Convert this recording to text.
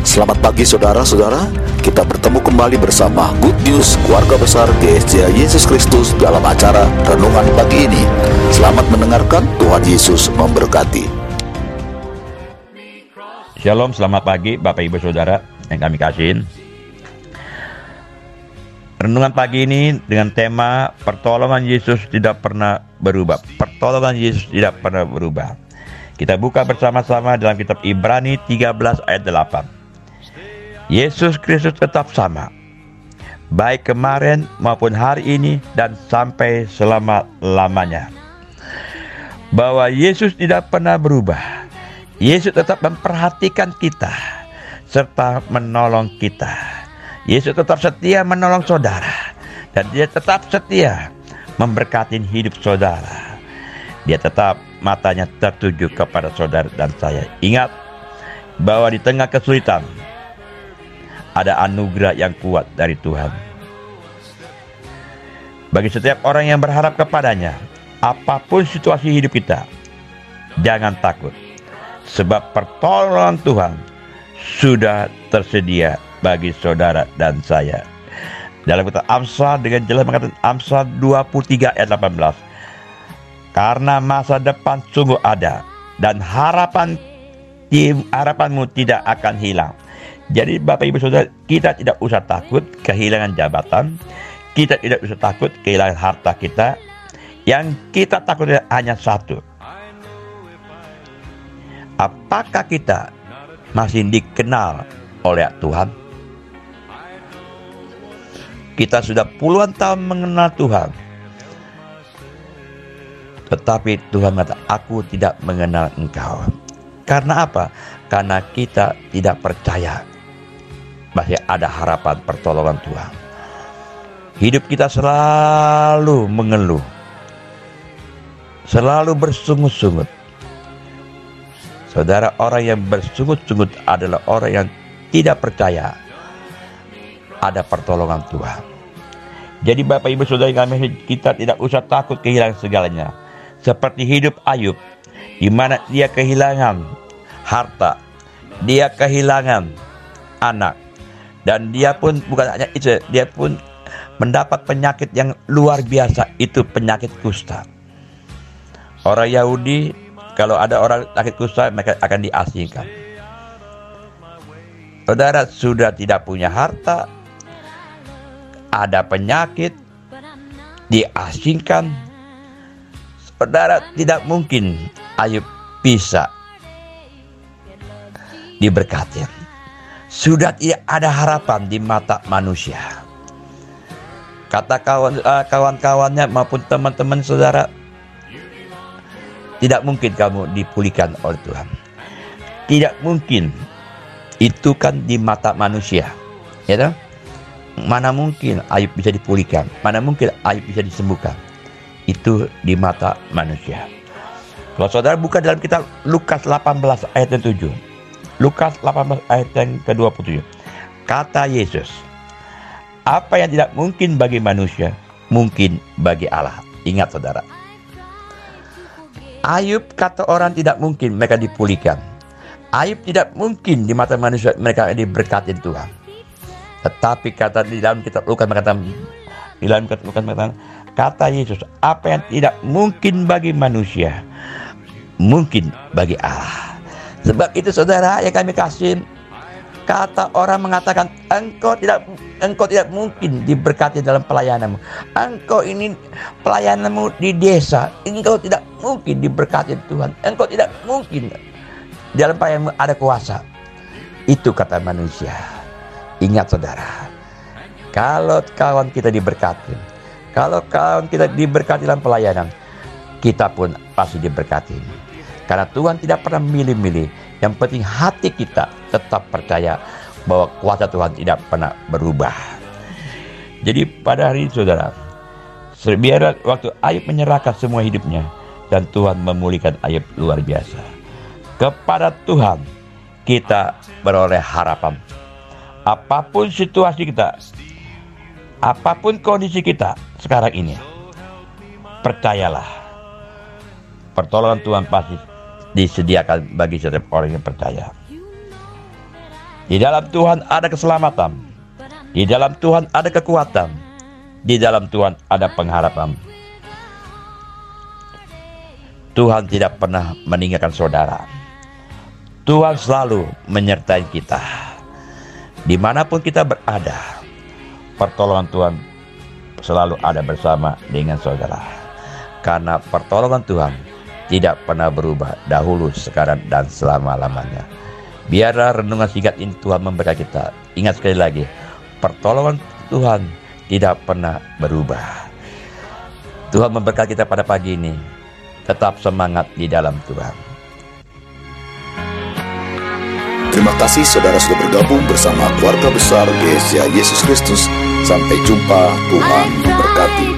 Selamat pagi saudara-saudara. Kita bertemu kembali bersama Good News Keluarga Besar GSJ Yesus Kristus dalam acara Renungan Pagi ini. Selamat mendengarkan Tuhan Yesus memberkati. Shalom, selamat pagi Bapak Ibu Saudara yang kami kasihin. Renungan pagi ini dengan tema Pertolongan Yesus tidak pernah berubah. Pertolongan Yesus tidak pernah berubah. Kita buka bersama-sama dalam kitab Ibrani 13 ayat 8 Yesus Kristus tetap sama Baik kemarin maupun hari ini dan sampai selama-lamanya Bahwa Yesus tidak pernah berubah Yesus tetap memperhatikan kita Serta menolong kita Yesus tetap setia menolong saudara dan dia tetap setia memberkati hidup saudara. Dia tetap matanya tertuju kepada saudara dan saya. Ingat bahwa di tengah kesulitan ada anugerah yang kuat dari Tuhan. Bagi setiap orang yang berharap kepadanya, apa pun situasi hidup kita, jangan takut. Sebab pertolongan Tuhan sudah tersedia bagi saudara dan saya. Dalam kitab Amsal dengan jelas mengatakan Amsal 23 ayat 18. Karena masa depan sungguh ada dan harapan harapanmu tidak akan hilang. Jadi Bapak Ibu Saudara, kita tidak usah takut kehilangan jabatan, kita tidak usah takut kehilangan harta kita. Yang kita takutnya hanya satu. Apakah kita masih dikenal oleh Tuhan? Kita sudah puluhan tahun mengenal Tuhan. Tetapi Tuhan kata, aku tidak mengenal engkau. Karena apa? Karena kita tidak percaya masih ada harapan pertolongan Tuhan. Hidup kita selalu mengeluh. Selalu bersungut-sungut. Saudara, orang yang bersungut-sungut adalah orang yang tidak percaya ada pertolongan Tuhan. Jadi Bapak Ibu Saudara kami kita tidak usah takut kehilangan segalanya. Seperti hidup Ayub di mana dia kehilangan harta, dia kehilangan anak dan dia pun bukan hanya itu, dia pun mendapat penyakit yang luar biasa itu penyakit kusta. Orang Yahudi kalau ada orang sakit kusta mereka akan diasingkan. Saudara sudah tidak punya harta, ada penyakit, diasingkan. Saudara tidak mungkin Ayub bisa diberkati. Sudah tidak ada harapan di mata manusia. Kata kawan uh, kawan-kawannya maupun teman-teman saudara, tidak mungkin kamu dipulihkan oleh Tuhan. Tidak mungkin. Itu kan di mata manusia. Ya kan? Mana mungkin Ayub bisa dipulihkan? Mana mungkin Ayub bisa disembuhkan? Itu di mata manusia. Kalau saudara buka dalam kitab Lukas 18 ayat yang 7. Lukas 18 ayat yang ke-27. Kata Yesus, apa yang tidak mungkin bagi manusia, mungkin bagi Allah. Ingat saudara. Ayub kata orang tidak mungkin mereka dipulihkan. Ayub tidak mungkin di mata manusia mereka diberkati Tuhan. Tetapi kata di dalam kitab Lukas mengatakan di dalam kitab Lukas mengatakan kata Yesus apa yang tidak mungkin bagi manusia mungkin bagi Allah. Sebab itu saudara yang kami kasih kata orang mengatakan engkau tidak engkau tidak mungkin diberkati dalam pelayananmu. Engkau ini pelayananmu di desa, engkau tidak mungkin diberkati Tuhan. Engkau tidak mungkin dalam pelayananmu ada kuasa. Itu kata manusia. Ingat saudara, kalau kawan kita diberkati, kalau kawan kita diberkati dalam pelayanan, kita pun pasti diberkati. Karena Tuhan tidak pernah milih-milih. Yang penting hati kita tetap percaya bahwa kuasa Tuhan tidak pernah berubah. Jadi pada hari ini saudara, biar waktu Ayub menyerahkan semua hidupnya dan Tuhan memulihkan Ayub luar biasa. Kepada Tuhan kita beroleh harapan apa pun situasi kita, apa pun kondisi kita sekarang ini, percayalah, pertolongan Tuhan pasti disediakan bagi setiap orang yang percaya. Di dalam Tuhan ada keselamatan. Di dalam Tuhan ada kekuatan. Di dalam Tuhan ada pengharapan. Tuhan tidak pernah meninggalkan saudara. Tuhan selalu menyertai kita. Di mana pun kita berada, pertolongan Tuhan selalu ada bersama dengan saudara. Karena pertolongan Tuhan tidak pernah berubah dahulu, sekarang, dan selama-lamanya. Biarlah renungan singkat ini Tuhan memberkati kita. Ingat sekali lagi, pertolongan Tuhan tidak pernah berubah. Tuhan memberkati kita pada pagi ini. Tetap semangat di dalam Tuhan. Terima kasih saudara sudah bergabung bersama keluarga besar GSJ Yesus Kristus. Sampai jumpa, Tuhan memberkati.